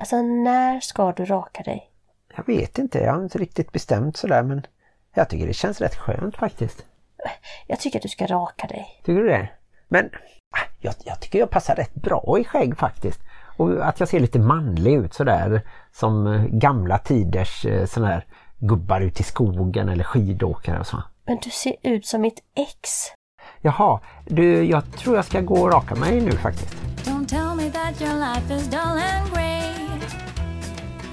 Alltså när ska du raka dig? Jag vet inte, jag har inte riktigt bestämt sådär men jag tycker det känns rätt skönt faktiskt. Jag tycker att du ska raka dig. Tycker du det? Men ah, jag, jag tycker jag passar rätt bra i skägg faktiskt. Och att jag ser lite manlig ut sådär som eh, gamla tiders eh, sån här gubbar ute i skogen eller skidåkare och så. Men du ser ut som mitt ex. Jaha, du, jag tror jag ska gå och raka mig nu faktiskt. Don't tell me that your life is dull and.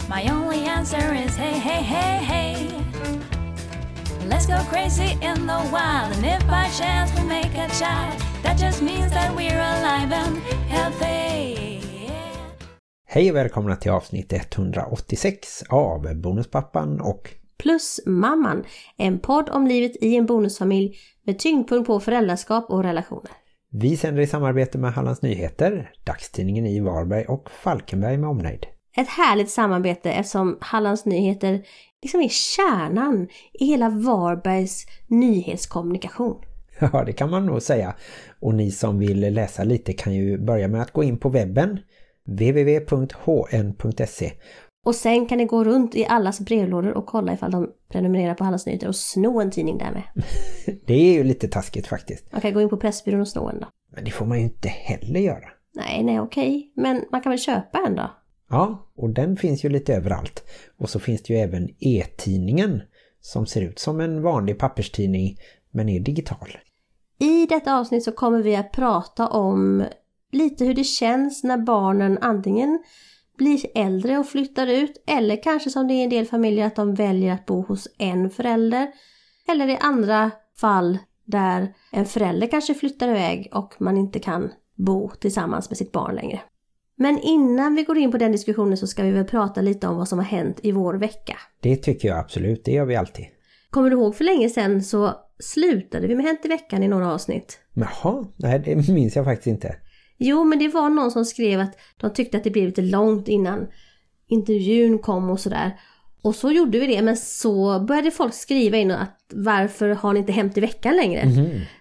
My only answer is hey, hey, hey, hey. Let's go crazy in the wild, and if by chance we make a child, that just means that we're alive and healthy. Hej och välkomna till avsnitt 186 av Bonuspappan och Plus Mamman, en podd om livet i en bonusfamilj med tyngdpunkt på föräldraskap och relationer. vi sänder i samarbete med Hallands Nyheter, dagstidningen i Varberg och Falkenberg med omnejd. Ett härligt samarbete eftersom Hallands Nyheter liksom är kärnan i hela Varbergs nyhetskommunikation. Ja, det kan man nog säga. Och ni som vill läsa lite kan ju börja med att gå in på webben www.hn.se Och sen kan ni gå runt i allas brevlådor och kolla ifall de prenumererar på Hallands Nyheter och sno en tidning där med. Det är ju lite taskigt faktiskt. Man kan gå in på Pressbyrån och sno en då. Men det får man ju inte heller göra. Nej, nej okej. Men man kan väl köpa en då? Ja, och den finns ju lite överallt. Och så finns det ju även e-tidningen som ser ut som en vanlig papperstidning men är digital. I detta avsnitt så kommer vi att prata om lite hur det känns när barnen antingen blir äldre och flyttar ut eller kanske som det är i en del familjer att de väljer att bo hos en förälder. Eller i andra fall där en förälder kanske flyttar iväg och man inte kan bo tillsammans med sitt barn längre. Men innan vi går in på den diskussionen så ska vi väl prata lite om vad som har hänt i vår vecka. Det tycker jag absolut, det gör vi alltid. Kommer du ihåg för länge sedan så slutade vi med Hänt i veckan i några avsnitt. Jaha, nej det minns jag faktiskt inte. Jo, men det var någon som skrev att de tyckte att det blev lite långt innan intervjun kom och sådär. Och så gjorde vi det, men så började folk skriva in att varför har ni inte Hämt i veckan längre?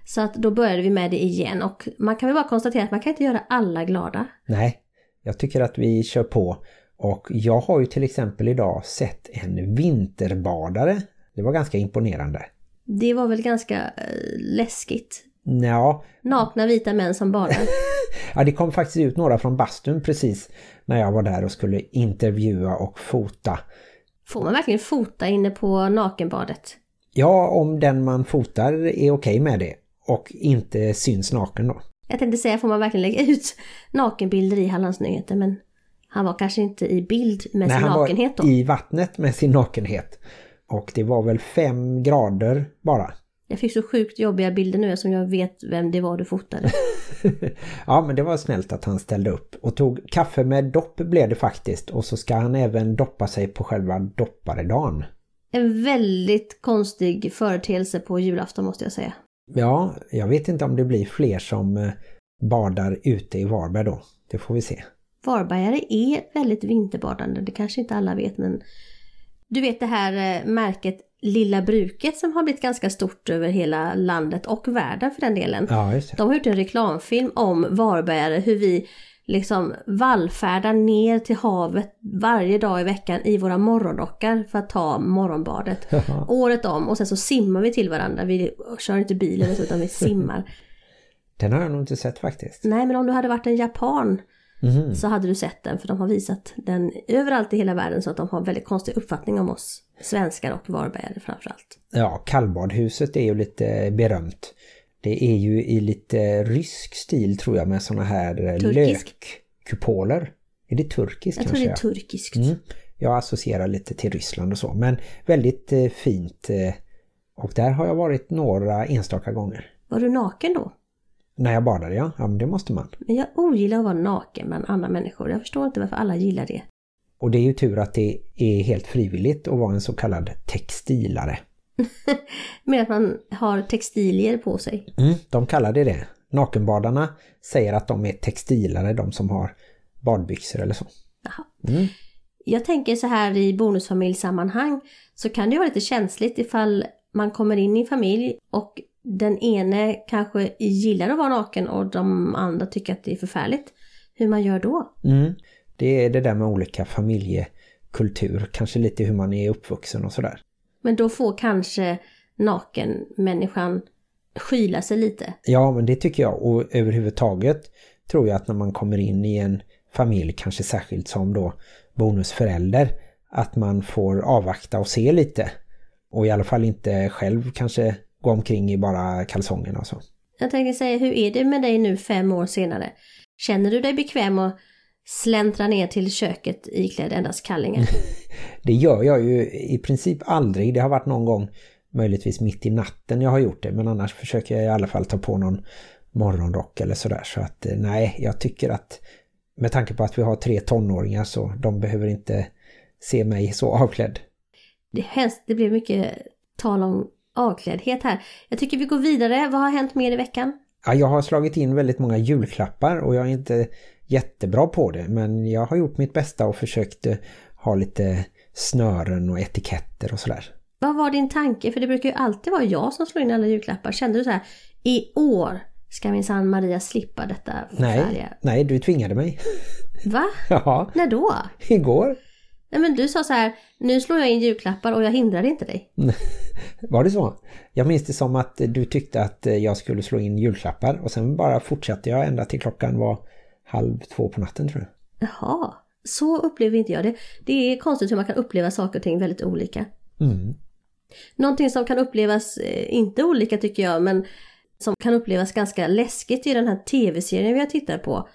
Så att då började vi med det igen och man kan väl bara konstatera att man kan inte göra alla glada. Nej, jag tycker att vi kör på. Och jag har ju till exempel idag sett en vinterbadare. Det var ganska imponerande. Det var väl ganska eh, läskigt. Ja, Nakna vita män som badar. ja, det kom faktiskt ut några från bastun precis när jag var där och skulle intervjua och fota. Får man verkligen fota inne på nakenbadet? Ja, om den man fotar är okej med det och inte syns naken då. Jag tänkte säga, får man verkligen lägga ut nakenbilder i Hallands Nyheter? Men han var kanske inte i bild med sin han nakenhet var då. i vattnet med sin nakenhet. Och det var väl fem grader bara. Jag fick så sjukt jobbiga bilder nu som jag vet vem det var du fotade. Ja, men det var snällt att han ställde upp. Och tog kaffe med dopp blev det faktiskt. Och så ska han även doppa sig på själva dopparedagen. En väldigt konstig företeelse på julafton måste jag säga. Ja, jag vet inte om det blir fler som eh, badar ute i Varberg då. Det får vi se. Varbergare är väldigt vinterbadande, det kanske inte alla vet men du vet det här eh, märket Lilla Bruket som har blivit ganska stort över hela landet och världen för den delen. Ja. De har gjort en reklamfilm om Varbergare, hur vi liksom vallfärdar ner till havet varje dag i veckan i våra morgonrockar för att ta morgonbadet. Året om och sen så simmar vi till varandra. Vi kör inte bilen utan vi simmar. Den har jag nog inte sett faktiskt. Nej men om du hade varit en japan Mhm. så hade du sett den för de har visat den överallt i hela världen så att de har en väldigt konstig uppfattning om oss svenskar och Varbergare framförallt. Ja, kallbadhuset är ju lite berömt. Det är ju i lite rysk stil tror jag med såna här eh, Turkisk. lökkupoler. Är det turkiskt Jag tror kanske? det är turkiskt. Mm. Jag associerar lite till Ryssland och så. Men väldigt eh, fint. Eh, och där har jag varit några enstaka gånger. Var du naken då? När jag badade, ja. Ja, men det måste man. Men jag ogillar att vara naken bland andra människor. Jag förstår inte varför alla gillar det. Och det är ju tur att det är helt frivilligt att vara en så kallad textilare. Med att man har textilier på sig. Mm, de kallar det det. Nakenbadarna säger att de är textilare, de som har badbyxor eller så. Mm. Jag tänker så här i bonusfamiljsammanhang så kan det vara lite känsligt ifall man kommer in i en familj och den ene kanske gillar att vara naken och de andra tycker att det är förfärligt. Hur man gör då? Mm. Det är det där med olika familjekultur, kanske lite hur man är uppvuxen och sådär. Men då får kanske nakenmänniskan skyla sig lite. Ja, men det tycker jag. Och överhuvudtaget tror jag att när man kommer in i en familj, kanske särskilt som då bonusförälder, att man får avvakta och se lite. Och i alla fall inte själv kanske gå omkring i bara kalsongerna och så. Jag tänker säga, hur är det med dig nu fem år senare? Känner du dig bekväm att släntra ner till köket iklädd endast kallingar? det gör jag ju i princip aldrig. Det har varit någon gång möjligtvis mitt i natten jag har gjort det. Men annars försöker jag i alla fall ta på någon morgonrock eller sådär. Så att eh, nej, jag tycker att med tanke på att vi har tre tonåringar så de behöver inte se mig så avklädd. Det, helst, det blev mycket tal om avkläddhet här. Jag tycker vi går vidare. Vad har hänt mer i veckan? Ja, jag har slagit in väldigt många julklappar och jag är inte jättebra på det. Men jag har gjort mitt bästa och försökt eh, ha lite snören och etiketter och sådär. Vad var din tanke? För det brukar ju alltid vara jag som slår in alla julklappar. Kände du så här, i år ska min sann Maria slippa detta? Nej, nej, du tvingade mig. Va? Ja. När då? Igår. Nej men du sa så här, nu slår jag in julklappar och jag hindrade inte dig. Var det så? Jag minns det som att du tyckte att jag skulle slå in julklappar och sen bara fortsatte jag ända till klockan var halv två på natten tror jag. Jaha, så upplever inte jag det. Det är konstigt hur man kan uppleva saker och ting väldigt olika. Mm. Någonting som kan upplevas, eh, inte olika tycker jag, men som kan upplevas ganska läskigt i den här tv-serien vi har tittat på.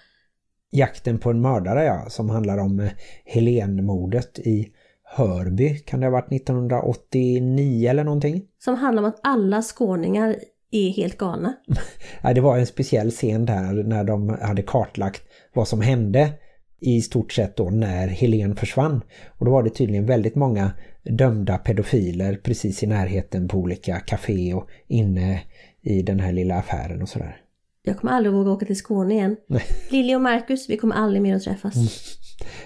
Jakten på en mördare, ja, som handlar om eh, Helenmordet i Hörby. Kan det ha varit 1989 eller någonting? Som handlar om att alla skåningar är helt galna. ja, det var en speciell scen där när de hade kartlagt vad som hände i stort sett då när Helen försvann. Och då var det tydligen väldigt många dömda pedofiler precis i närheten på olika café och inne i den här lilla affären och sådär. Jag kommer aldrig våga åka till Skåne igen. Lilly och Marcus, vi kommer aldrig mer att träffas. Mm.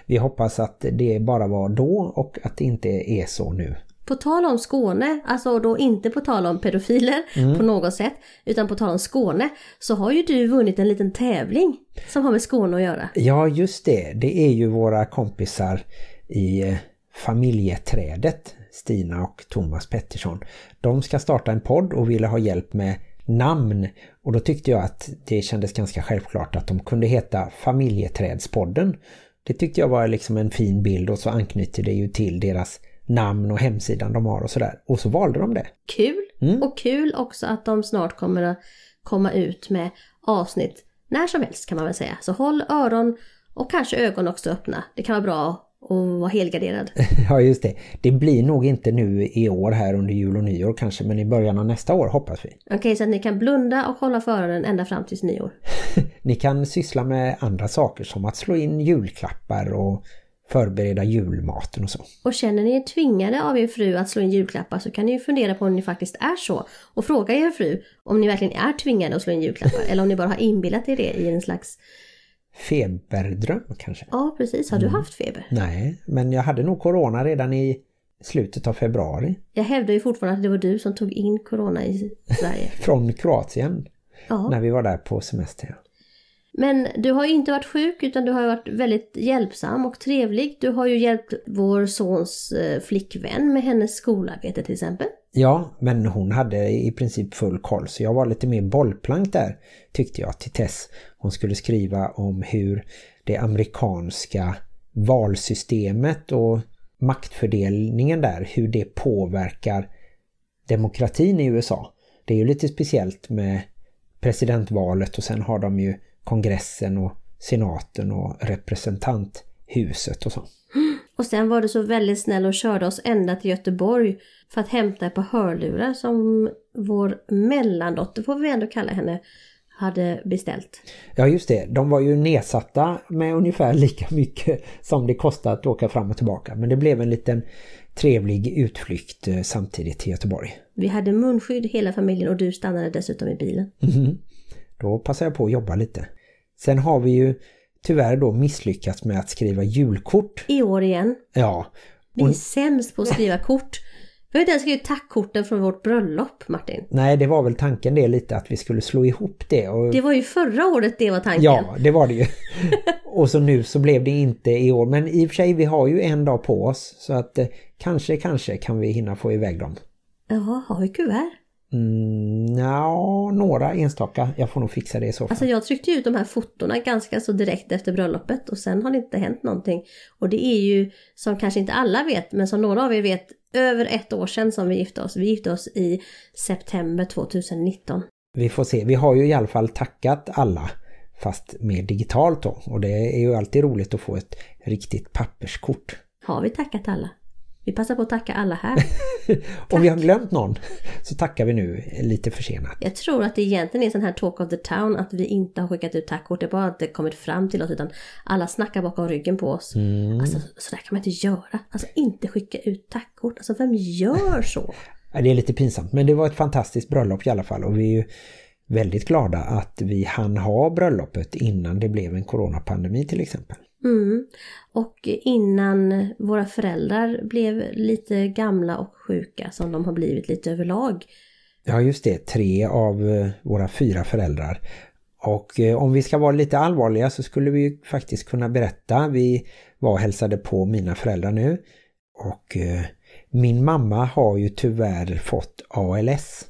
Vi hoppas att det bara var då och att det inte är så nu. På tal om Skåne, alltså då inte på tal om pedofiler mm. på något sätt, utan på tal om Skåne, så har ju du vunnit en liten tävling som har med Skåne att göra. Ja, just det. Det är ju våra kompisar i eh, familjeträdet, Stina och Thomas Pettersson. De ska starta en podd och ville ha hjälp med namn och då tyckte jag att det kändes ganska självklart att de kunde heta Familjeträdspodden. Det tyckte jag var liksom en fin bild och så anknyter det ju till deras namn och hemsidan de har och sådär. Och så valde de det. Kul! Mm. Och kul också att de snart kommer att komma ut med avsnitt när som helst kan man väl säga. Så håll öron och kanske ögon också öppna. Det kan vara bra och vara helgarderad. ja just det. Det blir nog inte nu i år här under jul och nyår kanske men i början av nästa år hoppas vi. Okej okay, så att ni kan blunda och hålla för öronen ända fram tills nyår. ni kan syssla med andra saker som att slå in julklappar och förbereda julmaten och så. Och känner ni er tvingade av er fru att slå in julklappar så kan ni ju fundera på om ni faktiskt är så. Och fråga er fru om ni verkligen är tvingade att slå in julklappar eller om ni bara har inbillat er det i en slags feberdröm kanske. Ja, precis. Har du mm. haft feber? Nej, men jag hade nog corona redan i slutet av februari. Jag hävdar ju fortfarande att det var du som tog in corona i Sverige. Från Kroatien. Ja. När vi var där på semester. Men du har ju inte varit sjuk utan du har varit väldigt hjälpsam och trevlig. Du har ju hjälpt vår sons eh, flickvän med hennes skolarbete till exempel. Ja, men hon hade i princip full koll så jag var lite mer bollplank där tyckte jag till Tess. Hon skulle skriva om hur det amerikanska valsystemet och maktfördelningen där, hur det påverkar demokratin i USA. Det är ju lite speciellt med presidentvalet och sen har de ju kongressen och senaten och representanthuset och så. Och sen var du så väldigt snäll och körde oss ända till Göteborg för att hämta ett par hörlurar som vår mellandotter, får vi ändå kalla henne, hade beställt. Ja just det, de var ju nedsatta med ungefär lika mycket som det kostade att åka fram och tillbaka. Men det blev en liten trevlig utflykt eh, samtidigt till Göteborg. Vi hade munskydd hela familjen och du stannade dessutom i bilen. Mm. Då passar jag på att jobba lite. Sen har vi ju tyvärr då misslyckats med att skriva julkort. I år igen. Ja. Vi är sämst på att skriva kort. Vi har inte ens skrivit tackkorten från vårt bröllop, Martin. Nej, det var väl tanken det lite att vi skulle slå ihop det. Och... Det var ju förra året det var tanken. Ja, det var det ju. Och så nu så blev det inte i år. Men i och för sig, vi har ju en dag på oss. Så att eh, kanske, kanske kan vi hinna få iväg dem. Jaha, har vi kuvert? Mm, ja, några enstaka. Jag får nog fixa det i så fall. Alltså jag tryckte ut de här fotona ganska så direkt efter bröllopet och sen har det inte hänt någonting. Och det är ju, som kanske inte alla vet, men som några av er vet, över ett år sedan som vi gifte oss. Vi gifte oss i september 2019. Vi får se. Vi har ju i alla fall tackat alla fast mer digitalt då. Och det är ju alltid roligt att få ett riktigt papperskort. Har vi tackat alla? Vi passar på att tacka alla här. Om vi har glömt någon så tackar vi nu lite försenat. Jag tror att det egentligen är sån här talk of the town att vi inte har skickat ut tackkort. Det är bara att det kommit fram till oss utan alla snackar bakom ryggen på oss. Mm. Alltså så där kan man inte göra. Alltså inte skicka ut tackkort. Alltså vem gör så? Det är lite pinsamt men det var ett fantastiskt bröllop i alla fall och vi är ju väldigt glada att vi hann ha bröllopet innan det blev en coronapandemi till exempel. Mm. Och innan våra föräldrar blev lite gamla och sjuka som de har blivit lite överlag. Ja just det, tre av eh, våra fyra föräldrar. Och eh, om vi ska vara lite allvarliga så skulle vi faktiskt kunna berätta. Vi var och hälsade på mina föräldrar nu. Och eh, min mamma har ju tyvärr fått ALS.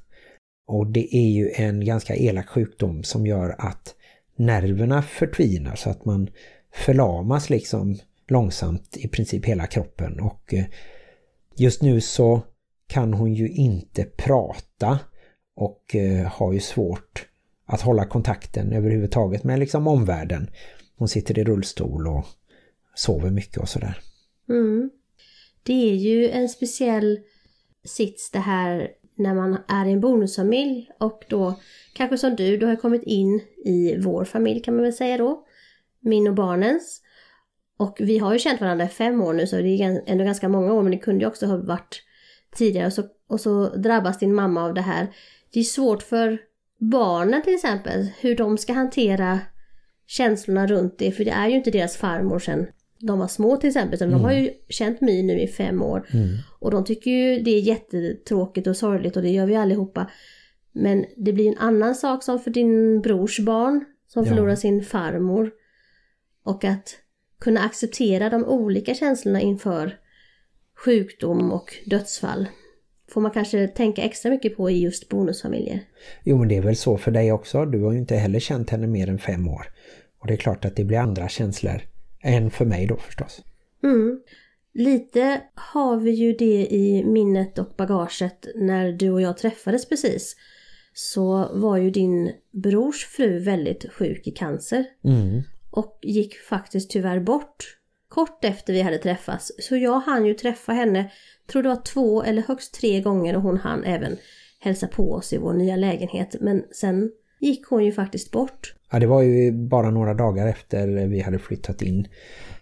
Och det är ju en ganska elak sjukdom som gör att nerverna förtvinar så att man förlamas liksom långsamt i princip hela kroppen och eh, just nu så kan hon ju inte prata och eh, har ju svårt att hålla kontakten överhuvudtaget med liksom omvärlden. Hon sitter i rullstol och sover mycket och sådär. Mm. Det är ju en speciell sits det här när man är i en bonusfamilj och då kanske som du, du har kommit in i vår familj kan man väl säga då. Min och barnens. Och vi har ju känt varandra i fem år nu så det är ändå ganska många år men det kunde ju också ha varit tidigare och så, och så drabbas din mamma av det här. Det är svårt för barnen till exempel hur de ska hantera känslorna runt det för det är ju inte deras farmor sen de var små till exempel. Så De har ju känt My nu i fem år. Och de tycker ju det är jättetråkigt och sorgligt och det gör vi allihopa. Men det blir en annan sak som för din brors barn som Ja. förlorar sin farmor. Och att kunna acceptera de olika känslorna inför sjukdom och dödsfall. Får man kanske tänka extra mycket på i just bonusfamiljer. Jo men det är väl så för dig också. Du har ju inte heller känt henne mer än fem år. Och det är klart att det blir andra känslor än för mig då förstås. Mm. Lite har vi ju det i minnet och bagaget när du och jag träffades precis. Så var ju din brors fru väldigt sjuk i cancer. Mm. Och gick faktiskt tyvärr bort kort efter vi hade träffats. Så jag hann ju träffa henne, tror det var två eller högst tre gånger och hon hann även hälsa på oss i vår nya lägenhet. Men sen gick hon ju faktiskt bort. Ja, det var ju bara några dagar efter vi hade flyttat in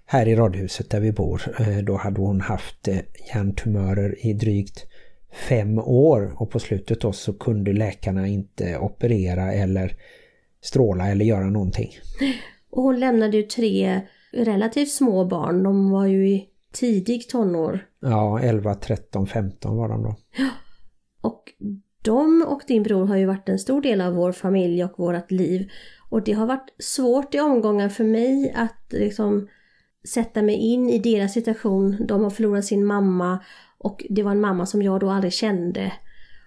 här i radhuset där vi bor. Eh, Då hade hon haft eh, hjärntumörer i drygt fem år och på slutet då så kunde läkarna inte operera eller stråla eller göra någonting. Och hon lämnade ju tre relativt små barn. De var ju i tidig tonår. Ja, 11, 13, 15 var de då. Och de och din bror har ju varit en stor del av vår familj och vårt liv. Och det har varit svårt i omgångar för mig att liksom sätta mig in i deras situation. De har förlorat sin mamma och det var en mamma som jag då aldrig kände.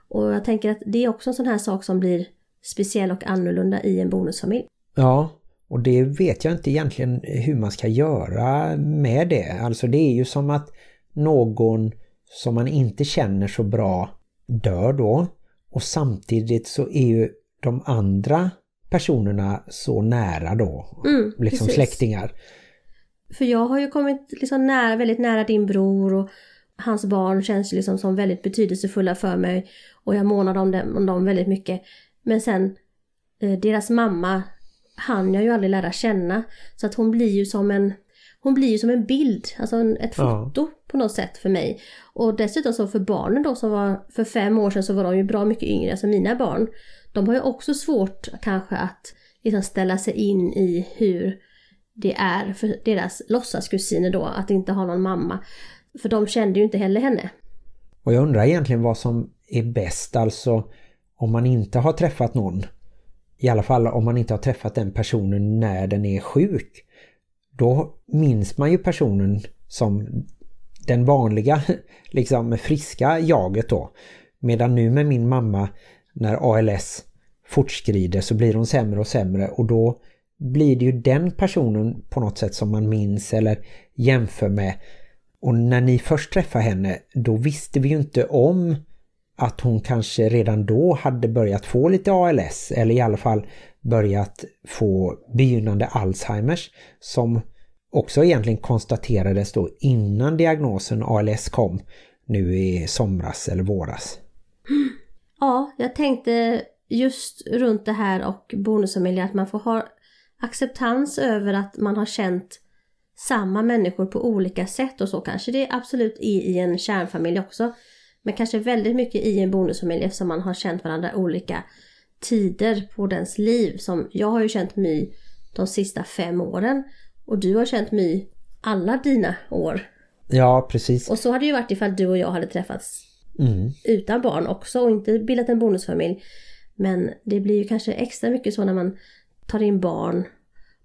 Och jag tänker att det är också en sån här sak som blir speciell och annorlunda i en bonusfamilj. Ja, och det vet jag inte egentligen hur man ska göra med det. Alltså det är ju som att någon som man inte känner så bra dör då. Och samtidigt så är ju de andra personerna så nära då. Mm, liksom precis. släktingar. För jag har ju kommit liksom nära, väldigt nära din bror och hans barn känns liksom som väldigt betydelsefulla för mig. Och jag månar om dem, om dem väldigt mycket. Men sen eh, deras mamma hann jag ju aldrig lära känna. Så att hon blir ju som en hon blir ju som en bild, alltså en, ett Ja. foto på något sätt för mig. Och dessutom så för barnen då som var för fem år sedan så var de ju bra mycket yngre, alltså mina barn. De har ju också svårt kanske att liksom ställa sig in i hur det är för deras låtsaskusiner då att inte ha någon mamma. För de kände ju inte heller henne. Och jag undrar egentligen vad som är bäst, alltså om man inte har träffat någon. I alla fall om man inte har träffat den personen när den är sjuk. då minns man ju personen som den vanliga, liksom friska jaget då. Medan nu med min mamma, när ALS fortskrider så blir hon sämre och sämre och då blir det ju den personen på något sätt som man minns eller jämför med. Och när ni först träffade henne, då visste vi ju inte om att hon kanske redan då hade börjat få lite ALS eller i alla fall börjat få begynnande Alzheimers som också egentligen konstaterades då innan diagnosen ALS kom nu i somras eller våras. Ja, jag tänkte just runt det här och bonusfamilj att man får ha acceptans över att man har känt samma människor på olika sätt och så kanske det absolut är i en kärnfamilj också. Men kanske väldigt mycket i en bonusfamilj eftersom man har känt varandra olika tider på dens liv. Som jag har ju känt My de sista fem åren och du har känt My alla dina år. Ja, precis. Och så hade det ju varit ifall du och jag hade träffats Mm. utan barn också och inte bildat en bonusfamilj. Men det blir ju kanske extra mycket så när man tar in barn.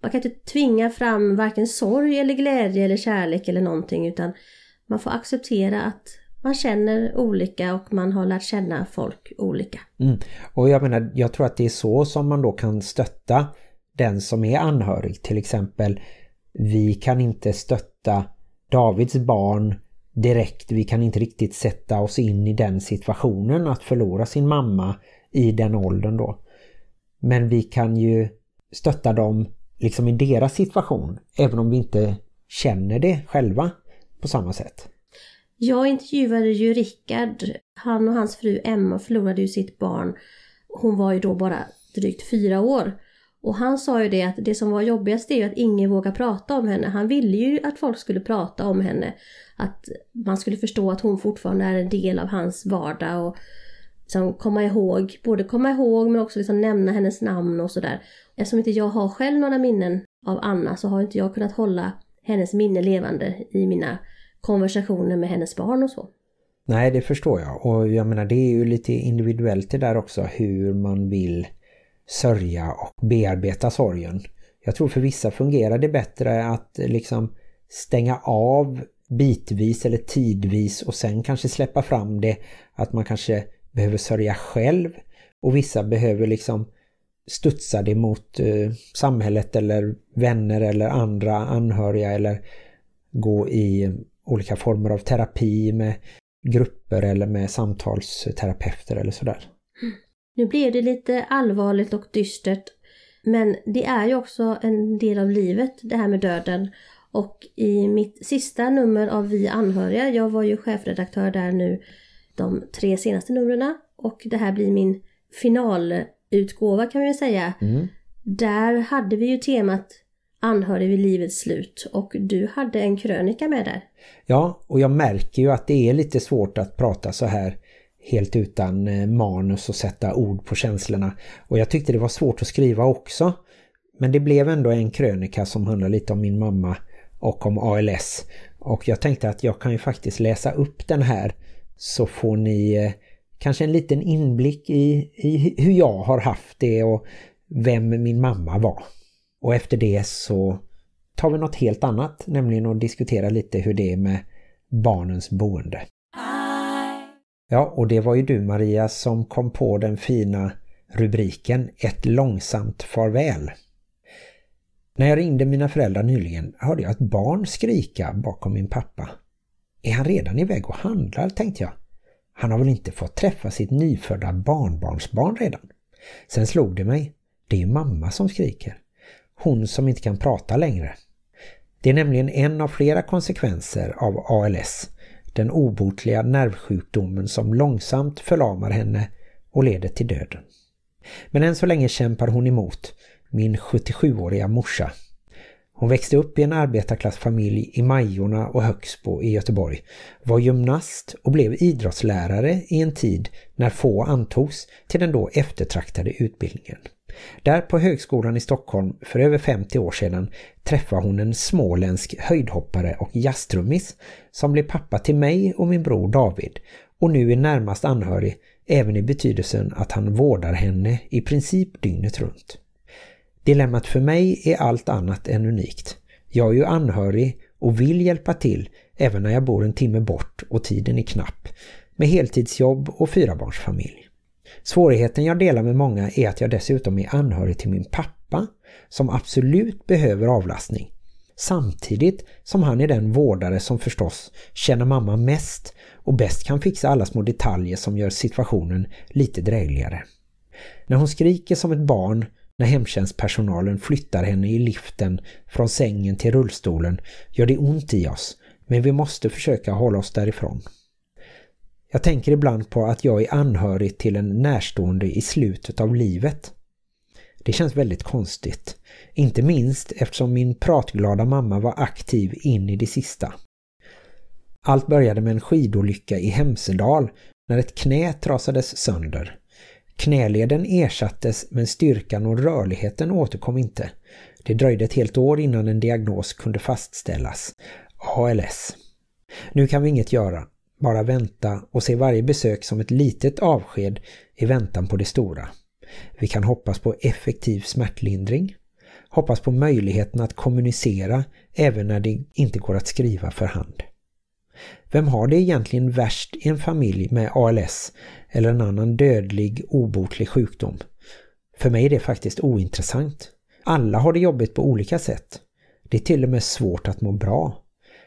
Man kan inte tvinga fram varken sorg eller glädje eller kärlek eller någonting utan man får acceptera att man känner olika och man har lärt känna folk olika. Mm. Och jag menar, jag tror att det är så som man då kan stötta den som är anhörig. Till exempel, vi kan inte stötta Davids barn direkt. Vi kan inte riktigt sätta oss in i den situationen att förlora sin mamma i den åldern då. Men vi kan ju stötta dem liksom i deras situation, även om vi inte känner det själva på samma sätt. Jag intervjuade ju Rickard. Han och hans fru Emma förlorade ju sitt barn. Hon var ju då bara drygt fyra år. Och han sa ju det att det som var jobbigast är ju att ingen vågar prata om henne. Han ville ju att folk skulle prata om henne. Att man skulle förstå att hon fortfarande är en del av hans vardag och liksom komma ihåg, både komma ihåg men också liksom nämna hennes namn och sådär. Eftersom inte jag har själv några minnen av Anna så har inte jag kunnat hålla hennes minne levande i mina konversationer med hennes barn och så. Nej, det förstår jag. Och jag menar, det är ju lite individuellt det där också hur man vill sörja och bearbeta sorgen. Jag tror för vissa fungerar det bättre att liksom stänga av bitvis eller tidvis och sen kanske släppa fram det. Att man kanske behöver sörja själv och vissa behöver liksom studsa det mot eh, samhället eller vänner eller andra anhöriga eller gå i olika former av terapi med grupper eller med samtalsterapeuter eller sådär. Nu blev det lite allvarligt och dystert. Men det är ju också en del av livet, det här med döden. Och i mitt sista nummer av Vi anhöriga, jag var ju chefredaktör där nu de tre senaste numren och det här blir min finalutgåva kan vi säga. Mm. Där hade vi ju temat anhörig vid livets slut och du hade en krönika med där. Ja, och jag märker ju att det är lite svårt att prata så här helt utan eh, manus och sätta ord på känslorna. Och jag tyckte det var svårt att skriva också. Men det blev ändå en krönika som handlar lite om min mamma och om ALS. Och jag tänkte att jag kan ju faktiskt läsa upp den här så får ni eh, kanske en liten inblick i, i hur jag har haft det och vem min mamma var. Och efter det så tar vi något helt annat, nämligen att diskutera lite hur det är med barnens boende. Ja, och det var ju du Maria som kom på den fina rubriken Ett långsamt farväl. När jag ringde mina föräldrar nyligen hörde jag ett barn skrika bakom min pappa. Är han redan iväg och handlar, tänkte jag. Han har väl inte fått träffa sitt nyfödda barnbarnsbarn redan. Sen slog det mig. Det är ju mamma som skriker. Hon som inte kan prata längre. Det är nämligen en av flera konsekvenser av ALS. Den obotliga nervsjukdomen som långsamt förlamar henne och leder till döden. Men än så länge kämpar hon emot, min 77-åriga morsa. Hon växte upp i en arbetarklassfamilj i Majorna och Högsbo i Göteborg, var gymnast och blev idrottslärare i en tid när få antogs till den då eftertraktade utbildningen. Där på högskolan i Stockholm för över 50 år sedan träffade hon en småländsk höjdhoppare och jazztrummis som blev pappa till mig och min bror David och nu är närmast anhörig även i betydelsen att han vårdar henne i princip dygnet runt. Dilemmat för mig är allt annat än unikt. Jag är ju anhörig och vill hjälpa till även när jag bor en timme bort och tiden är knapp med heltidsjobb och fyrabarnsfamilj. Svårigheten jag delar med många är att jag dessutom är anhörig till min pappa som absolut behöver avlastning. Samtidigt som han är den vårdare som förstås känner mamma mest och bäst kan fixa alla små detaljer som gör situationen lite drägligare. När hon skriker som ett barn när hemtjänstpersonalen flyttar henne i liften från sängen till rullstolen gör det ont i oss, men vi måste försöka hålla oss därifrån. Jag tänker ibland på att jag är anhörig till en närstående i slutet av livet. Det känns väldigt konstigt. Inte minst eftersom min pratglada mamma var aktiv in i det sista. Allt började med en skidolycka i Hemsedal när ett knä trasades sönder. Knäleden ersattes men styrkan och rörligheten återkom inte. Det dröjde ett helt år innan en diagnos kunde fastställas. ALS. Nu kan vi inget göra, bara vänta och se varje besök som ett litet avsked i väntan på det stora. Vi kan hoppas på effektiv smärtlindring, hoppas på möjligheten att kommunicera även när det inte går att skriva för hand. Vem har det egentligen värst i en familj med ALS eller en annan dödlig, obotlig sjukdom? För mig är det faktiskt ointressant. Alla har det jobbigt på olika sätt. Det är till och med svårt att må bra.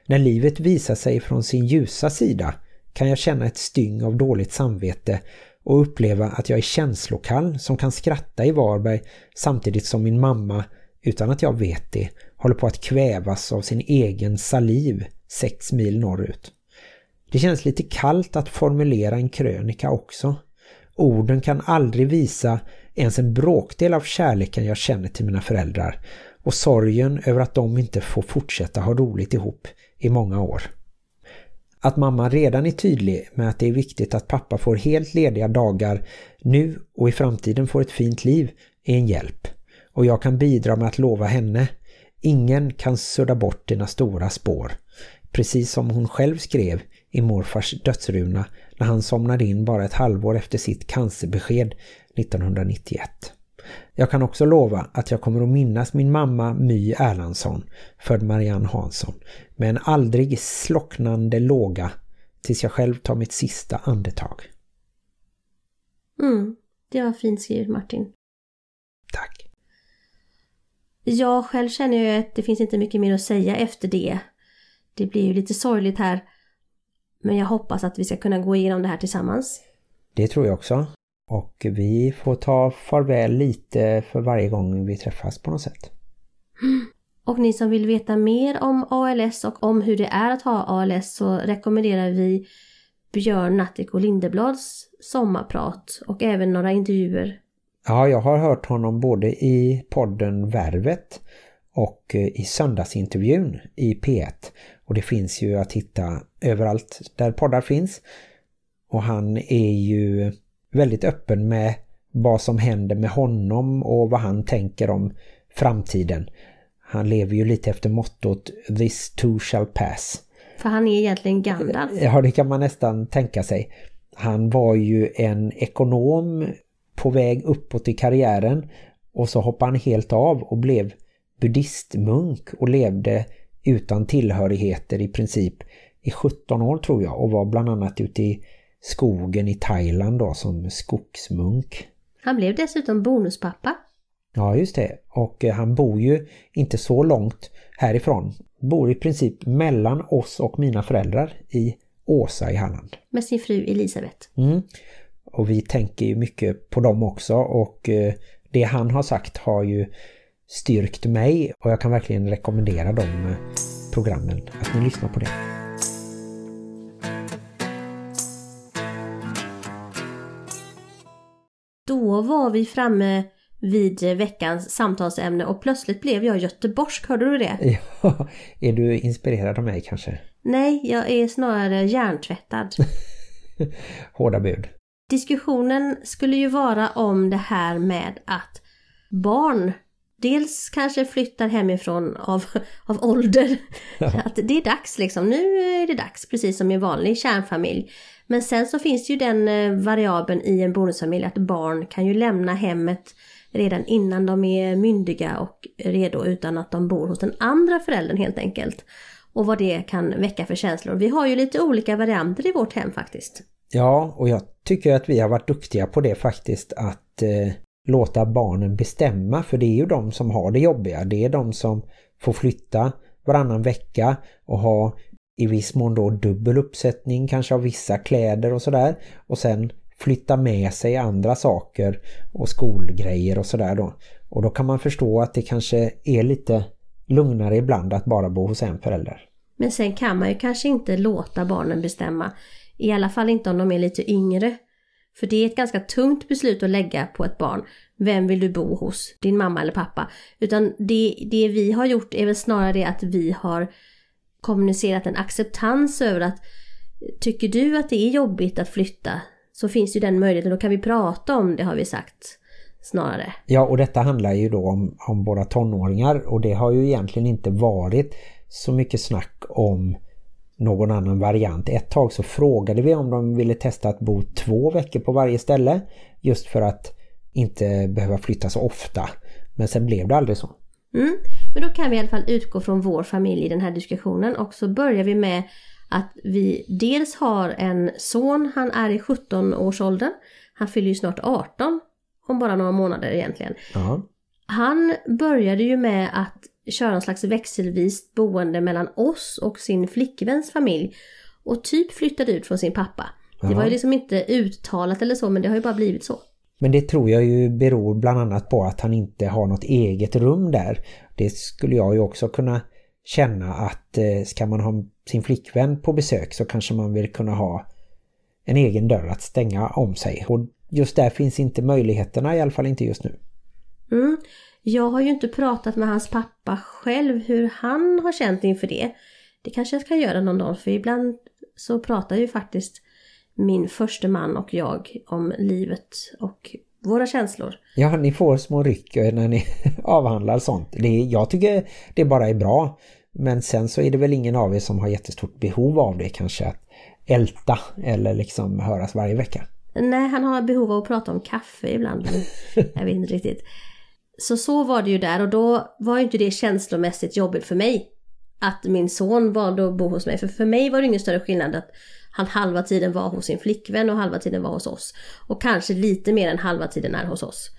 När livet visar sig från sin ljusa sida kan jag känna ett styng av dåligt samvete och uppleva att jag är känslokall som kan skratta i Varberg samtidigt som min mamma, utan att jag vet det, håller på att kvävas av sin egen saliv sex mil norrut. Det känns lite kallt att formulera en krönika också. Orden kan aldrig visa ens en bråkdel av kärleken jag känner till mina föräldrar och sorgen över att de inte får fortsätta ha roligt ihop i många år. Att mamma redan är tydlig med att det är viktigt att pappa får helt lediga dagar nu och i framtiden får ett fint liv är en hjälp. Och jag kan bidra med att lova henne. Ingen kan sudda bort dina stora spår. Precis som hon själv skrev i morfars dödsruna när han somnade in bara ett halvår efter sitt cancerbesked 1991. Jag kan också lova att jag kommer att minnas min mamma My Erlandsson, född Marianne Hansson, med en aldrig slocknande låga tills jag själv tar mitt sista andetag. Mm, det var fint skrivet Martin. Tack. Jag själv känner ju att det finns inte mycket mer att säga efter det. Det blir ju lite sorgligt här. Men jag hoppas att vi ska kunna gå igenom det här tillsammans. Det tror jag också. Och vi får ta farväl lite för varje gång vi träffas på något sätt. Och ni som vill veta mer om ALS och om hur det är att ha ALS så rekommenderar vi Björn Natthiko Lindeblads sommarprat och även några intervjuer. Ja, jag har hört honom både i podden Värvet och i söndagsintervjun i P1. Och det finns ju att hitta överallt där poddar finns. Och han är ju väldigt öppen med vad som händer med honom och vad han tänker om framtiden. Han lever ju lite efter mottot This too shall pass. För han är egentligen Gandalf. Ja, det kan man nästan tänka sig. Han var ju en ekonom på väg uppåt i karriären och så hoppade han helt av och blev buddhistmunk och levde utan tillhörigheter i princip i 17 år tror jag och var bland annat ute i skogen i Thailand då som skogsmunk. Han blev dessutom bonuspappa. Ja just det och eh, han bor ju inte så långt härifrån. Bor i princip mellan oss och mina föräldrar i Åsa i Halland. Med sin fru Elisabeth. Mm. Och vi tänker ju mycket på dem också och eh, det han har sagt har ju styrkt mig och jag kan verkligen rekommendera de eh, programmen att ni lyssnar på det. Då var vi framme vid veckans samtalsämne och plötsligt blev jag göteborgsk, hörde du det? Ja, är du inspirerad av mig kanske? Nej, jag är snarare hjärntvättad. Hårda bud. Diskussionen skulle ju vara om det här med att barn dels kanske flyttar hemifrån av, av ålder. Ja. Att det är dags liksom, nu är det dags precis som i vanlig kärnfamilj. Men sen så finns ju den eh, variabeln i en bonusfamilj att barn kan ju lämna hemmet redan innan de är myndiga och redo utan att de bor hos den andra föräldern helt enkelt. Och vad det kan väcka för känslor. Vi har ju lite olika varianter i vårt hem faktiskt. Ja, och jag tycker att vi har varit duktiga på det faktiskt att eh, låta barnen bestämma för det är ju de som har det jobbiga. Det är de som får flytta varannan vecka och ha i viss mån då dubbel uppsättning kanske av vissa kläder och sådär och sen flytta med sig andra saker och skolgrejer och sådär då. Och då kan man förstå att det kanske är lite lugnare ibland att bara bo hos en förälder. Men sen kan man ju kanske inte låta barnen bestämma. I alla fall inte om de är lite yngre. För det är ett ganska tungt beslut att lägga på ett barn. Vem vill du bo hos? Din mamma eller pappa? Utan det, det vi har gjort är väl snarare det att vi har kommunicerat en acceptans över att tycker du att det är jobbigt att flytta så finns ju den möjligheten. Då kan vi prata om det har vi sagt snarare. Ja och detta handlar ju då om, om våra tonåringar och det har ju egentligen inte varit så mycket snack om någon annan variant. Ett tag så frågade vi om de ville testa att bo två veckor på varje ställe just för att inte behöva flytta så ofta. Men sen blev det aldrig så. Mm. Men då kan vi i alla fall utgå från vår familj i den här diskussionen och så börjar vi med att vi dels har en son, han är i 17-årsåldern. Han fyller ju snart 18 om bara några månader egentligen. Ja. Han började ju med att köra en slags växelvis boende mellan oss och sin flickväns familj. Och typ flyttade ut från sin pappa. Det Ja. var ju liksom inte uttalat eller så men det har ju bara blivit så. Men det tror jag ju beror bland annat på att han inte har något eget rum där. Det skulle jag ju också kunna känna att eh, ska man ha sin flickvän på besök så kanske man vill kunna ha en egen dörr att stänga om sig. Och just där finns inte möjligheterna, i alla fall inte just nu. Mm. Jag har ju inte pratat med hans pappa själv hur han har känt inför det. Det kanske jag ska göra någon dag för ibland så pratar ju faktiskt min första man och jag om livet och våra känslor. Ja, ni får små ryck när ni avhandlar sånt. Det jag tycker det bara är bra. Men sen så är det väl ingen av er som har jättestort behov av det kanske att älta eller liksom höras varje vecka. Nej, han har behov av att prata om kaffe ibland. Jag vet inte riktigt. Så så var det ju där och då var ju inte det känslomässigt jobbigt för mig. Att min son valde att bo hos mig. För för mig var det ingen större skillnad att han halva tiden var hos sin flickvän och halva tiden var hos oss. Och kanske lite mer än halva tiden är hos oss.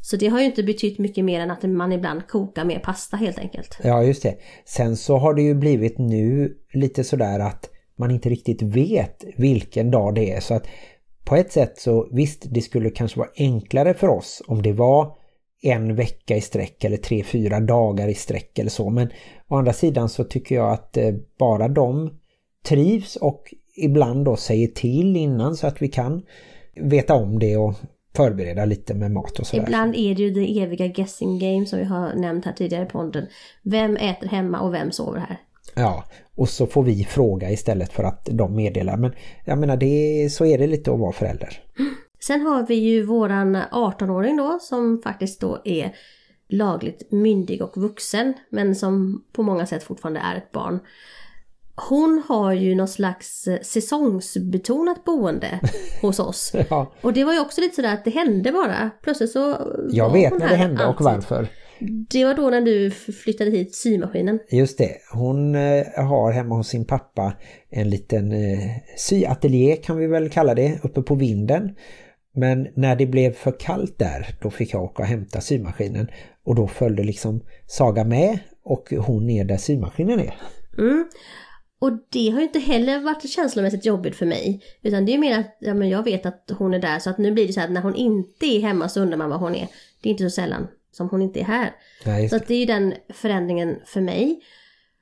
Så det har ju inte betytt mycket mer än att man ibland kokar mer pasta helt enkelt. Ja, just det. Sen så har det ju blivit nu lite sådär att man inte riktigt vet vilken dag det är. Så att på ett sätt så visst, det skulle kanske vara enklare för oss om det var en vecka i sträck eller tre, fyra dagar i sträck eller så. Men å andra sidan så tycker jag att eh, bara de trivs och ibland då säger till innan så att vi kan veta om det och förbereda lite med mat och sådär. Ibland är det ju det eviga guessing game som vi har nämnt här tidigare i podden. Vem äter hemma och vem sover här? Ja, och så får vi fråga istället för att de meddelar. Men jag menar, det, så är det lite att vara förälder. Sen har vi ju våran 18-åring då som faktiskt då är lagligt myndig och vuxen men som på många sätt fortfarande är ett barn. Hon har ju något slags eh, säsongsbetonat boende hos oss. Ja, Och det var ju också lite sådär att det hände bara. Plötsligt så jag vet när det hände och alltid. varför. Det var då när du flyttade hit symaskinen. Just det, hon eh, har hemma hos sin pappa en liten eh, syatelier kan vi väl kalla det, uppe på vinden. Men när det blev för kallt där, då fick jag åka och hämta symaskinen. Och då följde liksom Saga med och hon ner där symaskinen är. Mm. Och det har ju inte heller varit känslomässigt jobbigt för mig. Utan det är mer att ja, men jag vet att hon är där så att nu blir det så att när hon inte är hemma så undrar man var hon är. Det är inte så sällan som hon inte är här. Just Så det. att det är ju den förändringen för mig.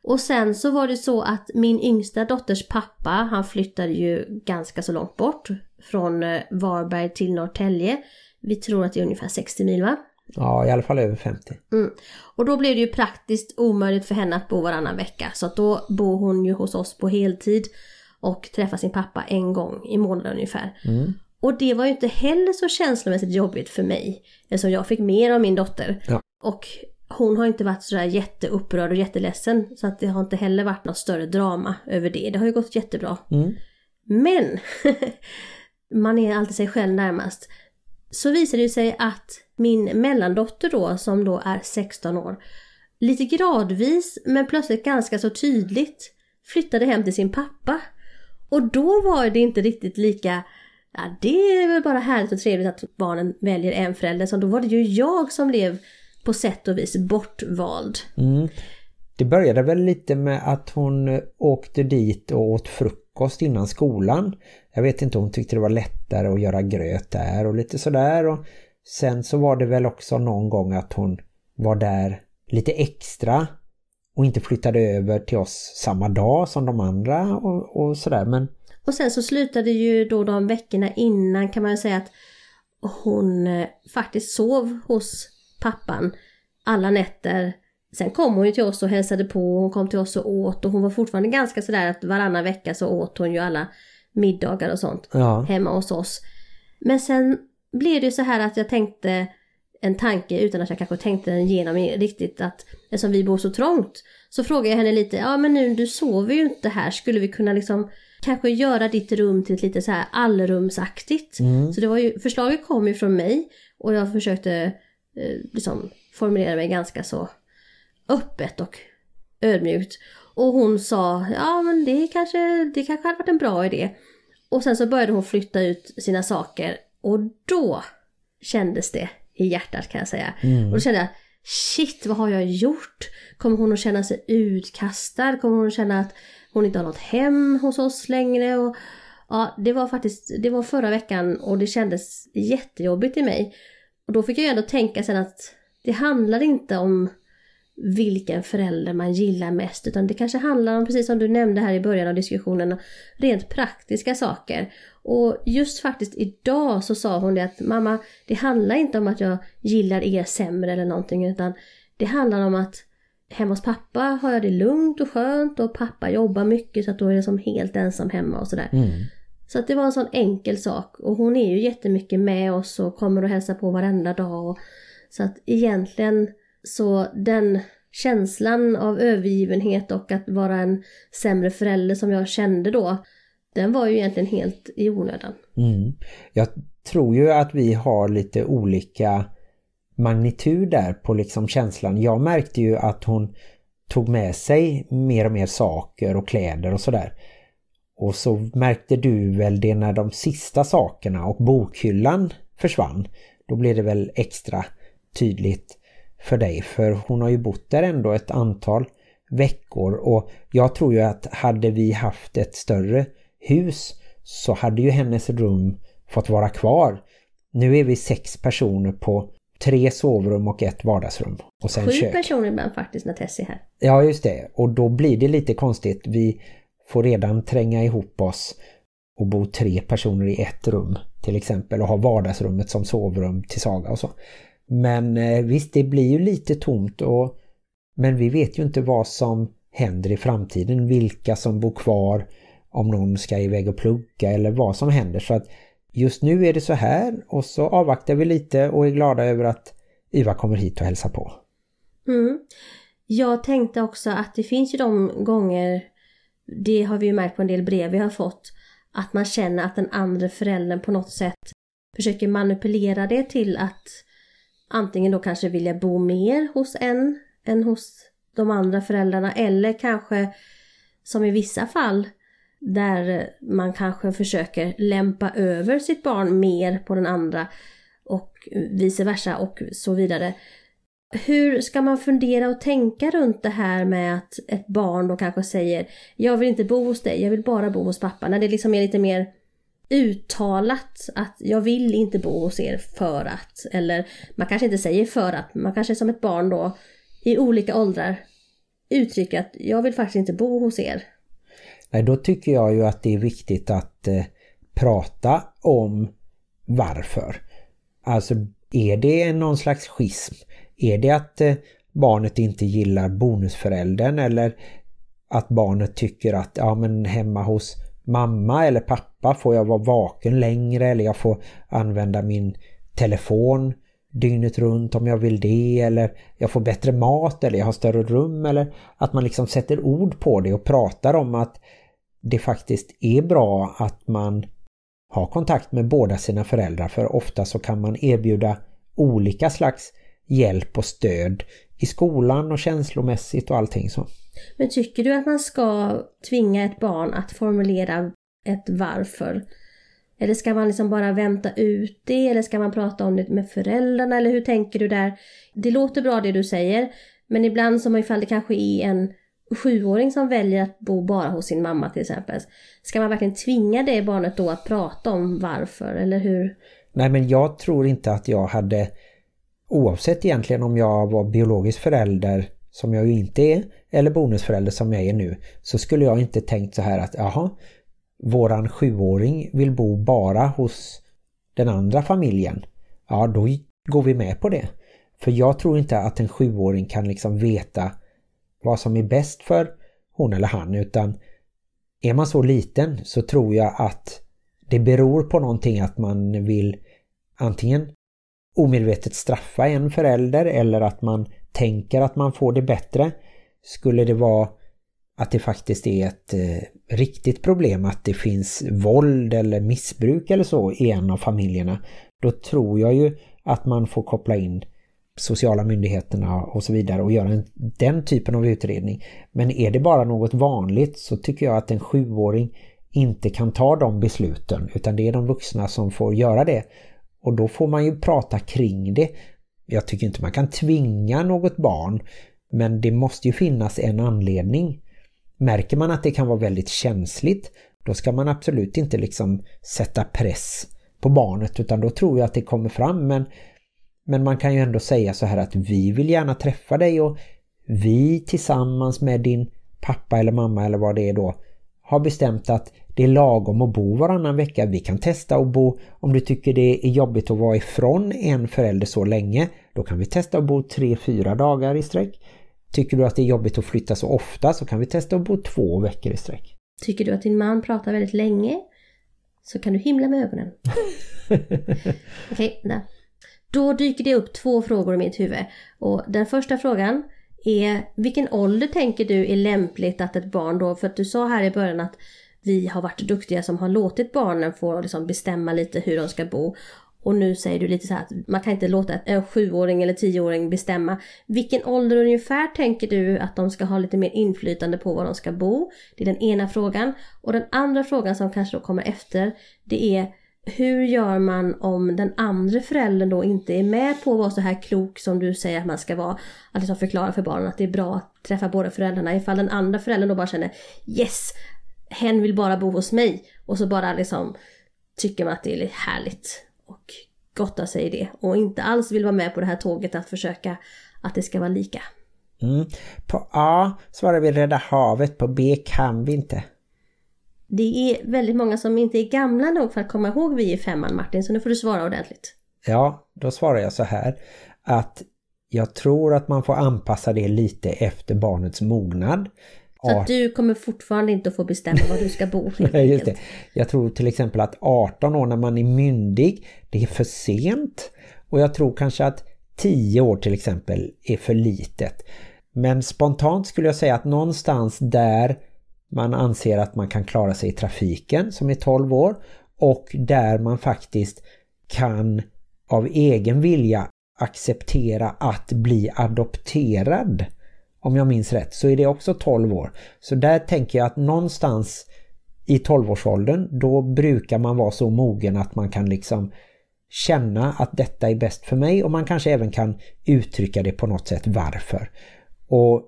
Och sen så var det så att min yngsta dotters pappa, han flyttade ju ganska så långt bort. Från eh, Varberg till Norrtälje. Vi tror att det är ungefär 60 mil va? Ja, i alla fall över 50. Mm. Och då blev det ju praktiskt omöjligt för henne att bo varannan vecka. Så att då bor hon ju hos oss på heltid och träffar sin pappa en gång i månaden ungefär. Mm. Och det var ju inte heller så känslomässigt jobbigt för mig. Eftersom jag fick mer av min dotter. Ja. Och hon har inte varit sådär jätteupprörd och jätteledsen. Så att det har inte heller varit något större drama över det. Det har ju gått jättebra. Mm. Men! man är alltid sig själv närmast så visade det sig att min mellandotter då, som då är 16 år, lite gradvis men plötsligt ganska så tydligt flyttade hem till sin pappa. Och då var det inte riktigt lika Ja, det är väl bara härligt och trevligt att barnen väljer en förälder. Så då var det ju jag som blev på sätt och vis bortvald. Mm. Det började väl lite med att hon åkte dit och åt frukost innan skolan. Jag vet inte, hon tyckte det var lättare att göra gröt där och lite sådär. Och sen så var det väl också någon gång att hon var där lite extra och inte flyttade över till oss samma dag som de andra och, och sådär. Men och sen så slutade ju då de veckorna innan kan man säga att hon eh, faktiskt sov hos pappan alla nätter. Sen kom hon ju till oss och hälsade på, hon kom till oss och åt och hon var fortfarande ganska sådär att varannan vecka så åt hon ju alla middagar och sånt ja. hemma hos oss. Men sen blev det ju så här att jag tänkte en tanke utan att jag kanske tänkte den igenom riktigt att eftersom vi bor så trångt så frågade jag henne lite, ja men nu du sover ju inte här, skulle vi kunna liksom kanske göra ditt rum till ett lite så här allrumsaktigt. Mm. Så det var ju, förslaget kom ju från mig och jag försökte eh, liksom formulera mig ganska så öppet och ödmjukt. Och hon sa, ja men det kanske, det kanske hade varit en bra idé. Och sen så började hon flytta ut sina saker och då kändes det i hjärtat kan jag säga. Mm. Och då kände jag, shit vad har jag gjort? Kommer hon att känna sig utkastad? Kommer hon att känna att hon inte har något hem hos oss längre? Och, ja, det var faktiskt, det var förra veckan och det kändes jättejobbigt i mig. Och då fick jag ändå tänka sen att det handlar inte om vilken förälder man gillar mest utan det kanske handlar om, precis som du nämnde här i början av diskussionen, rent praktiska saker. Och just faktiskt idag så sa hon det att mamma, det handlar inte om att jag gillar er sämre eller någonting utan det handlar om att hemma hos pappa har jag det lugnt och skönt och pappa jobbar mycket så att då är jag som helt ensam hemma och sådär. Mm. Så att det var en sån enkel sak och hon är ju jättemycket med oss och kommer och hälsar på varenda dag. Och, så att egentligen så den känslan av övergivenhet och att vara en sämre förälder som jag kände då, den var ju egentligen helt i onödan. Mm. Jag tror ju att vi har lite olika magnitud där på liksom känslan. Jag märkte ju att hon tog med sig mer och mer saker och kläder och sådär. Och så märkte du väl det när de sista sakerna och bokhyllan försvann. Då blev det väl extra tydligt för dig. För hon har ju bott där ändå ett antal veckor. Och jag tror ju att hade vi haft ett större hus så hade ju hennes rum fått vara kvar. Nu är vi sex personer på tre sovrum och ett vardagsrum. Och sen Sju kök. personer ibland faktiskt när Tessie är här. Ja just det. Och då blir det lite konstigt. Vi får redan tränga ihop oss och bo tre personer i ett rum till exempel och ha vardagsrummet som sovrum till Saga och så. Men eh, visst, det blir ju lite tomt och men vi vet ju inte vad som händer i framtiden, vilka som bor kvar, om någon ska iväg och plugga eller vad som händer. Så att just nu är det så här och så avvaktar vi lite och är glada över att Iva kommer hit och hälsar på. Mm. Jag tänkte också att det finns ju de gånger, det har vi ju märkt på en del brev vi har fått, att man känner att den andra föräldern på något sätt försöker manipulera det till att antingen då kanske vilja bo mer hos en än hos de andra föräldrarna eller kanske som i vissa fall där man kanske försöker lämpa över sitt barn mer på den andra och vice versa och så vidare. Hur ska man fundera och tänka runt det här med att ett barn då kanske säger Jag vill inte bo hos dig, jag vill bara bo hos pappa. När det liksom är lite mer uttalat att jag vill inte bo hos er för att. Eller man kanske inte säger för att, man kanske som ett barn då i olika åldrar uttrycker att jag vill faktiskt inte bo hos er. Nej, då tycker jag ju att det är viktigt att eh, prata om varför. Alltså är det någon slags schism? Är det att eh, barnet inte gillar bonusföräldern eller att barnet tycker att ja men hemma hos mamma eller pappa får jag vara vaken längre eller jag får använda min telefon dygnet runt om jag vill det eller jag får bättre mat eller jag har större rum eller att man liksom sätter ord på det och pratar om att det faktiskt är bra att man har kontakt med båda sina föräldrar för ofta så kan man erbjuda olika slags hjälp och stöd i skolan och känslomässigt och allting så. Men tycker du att man ska tvinga ett barn att formulera ett varför? Eller ska man liksom bara vänta ut det? Eller ska man prata om det med föräldrarna? Eller hur tänker du där? Det låter bra det du säger. Men ibland som ifall det kanske är en sjuåring som väljer att bo bara hos sin mamma till exempel. Ska man verkligen tvinga det barnet då att prata om varför? Eller hur? Nej men jag tror inte att jag hade oavsett egentligen om jag var biologisk förälder som jag ju inte är eller bonusförälder som jag är nu så skulle jag inte tänkt så här att jaha våran sjuåring vill bo bara hos den andra familjen. Ja, då går vi med på det. För jag tror inte att en sjuåring kan liksom veta vad som är bäst för hon eller han utan är man så liten så tror jag att det beror på någonting att man vill antingen omedvetet straffa en förälder eller att man tänker att man får det bättre. Skulle det vara att det faktiskt är ett eh, riktigt problem att det finns våld eller missbruk eller så i en av familjerna då tror jag ju att man får koppla in sociala myndigheterna och så vidare och göra en, den typen av utredning. Men är det bara något vanligt så tycker jag att en sjuåring inte kan ta de besluten utan det är de vuxna som får göra det. Och då får man ju prata kring det. Jag tycker inte man kan tvinga något barn men det måste ju finnas en anledning. Märker man att det kan vara väldigt känsligt då ska man absolut inte liksom sätta press på barnet utan då tror jag att det kommer fram men, men man kan ju ändå säga så här att vi vill gärna träffa dig och vi tillsammans med din pappa eller mamma eller vad det är då har bestämt att det är lagom att bo varannan vecka. Vi kan testa att bo, om du tycker det är jobbigt att vara ifrån en förälder så länge, då kan vi testa att bo tre, fyra dagar i sträck. Tycker du att det är jobbigt att flytta så ofta så kan vi testa att bo två veckor i sträck. Tycker du att din man pratar väldigt länge så kan du himla med ögonen. Okej, okay, Då dyker det upp två frågor i mitt huvud. Och den första frågan är vilken ålder tänker du är lämpligt att ett barn då, för att du sa här i början att vi har varit duktiga som har låtit barnen få liksom bestämma lite hur de ska bo. Och nu säger du lite så här att man kan inte låta en sjuåring eller tioåring bestämma. Vilken ålder ungefär tänker du att de ska ha lite mer inflytande på var de ska bo? Det är den ena frågan. Och den andra frågan som kanske då kommer efter, det är hur gör man om den andra föräldern då inte är med på att vara så här klok som du säger att man ska vara? Att liksom förklara för barnen att det är bra att träffa båda föräldrarna. Ifall den andra föräldern då bara känner Yes! Hen vill bara bo hos mig. Och så bara liksom tycker man att det är lite härligt och gottar sig i det. Och inte alls vill vara med på det här tåget att försöka att det ska vara lika. Mm. På A svarar vi Rädda havet, på B kan vi inte. Det är väldigt många som inte är gamla nog för att komma ihåg vi i femman Martin, så nu får du svara ordentligt. Ja, då svarar jag så här att jag tror att man får anpassa det lite efter barnets mognad. Så att du kommer fortfarande inte att få bestämma var du ska bo. Nej, just det. Jag tror till exempel att 18 år när man är myndig, det är för sent. Och jag tror kanske att 10 år till exempel är för litet. Men spontant skulle jag säga att någonstans där man anser att man kan klara sig i trafiken som är 12 år och där man faktiskt kan av egen vilja acceptera att bli adopterad om jag minns rätt så är det också 12 år. Så där tänker jag att någonstans i 12-årsåldern då brukar man vara så mogen att man kan liksom känna att detta är bäst för mig och man kanske även kan uttrycka det på något sätt varför. Och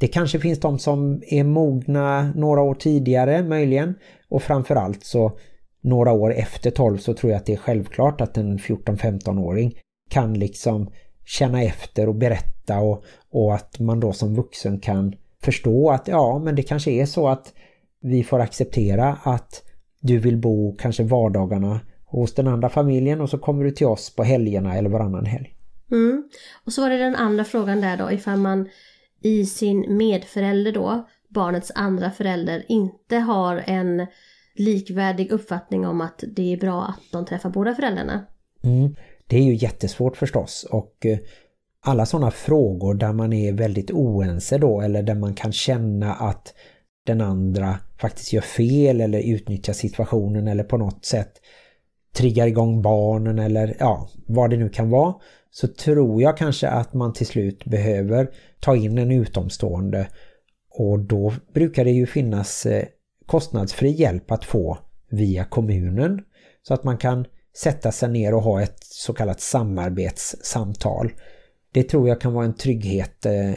det kanske finns de som är mogna några år tidigare möjligen och framförallt så några år efter 12 så tror jag att det är självklart att en 14-15-åring kan liksom känna efter och berätta och, och att man då som vuxen kan förstå att ja men det kanske är så att vi får acceptera att du vill bo kanske vardagarna hos den andra familjen och så kommer du till oss på helgerna eller varannan helg. Mm. Och så var det den andra frågan där då ifall man i sin medförälder då, barnets andra förälder, inte har en likvärdig uppfattning om att det är bra att de träffar båda föräldrarna. Mm. Det är ju jättesvårt förstås och eh, alla sådana frågor där man är väldigt oense då eller där man kan känna att den andra faktiskt gör fel eller utnyttjar situationen eller på något sätt triggar igång barnen eller ja, vad det nu kan vara så tror jag kanske att man till slut behöver ta in en utomstående och då brukar det ju finnas eh, kostnadsfri hjälp att få via kommunen så att man kan sätta sig ner och ha ett så kallat samarbetssamtal. Det tror jag kan vara en trygghet eh,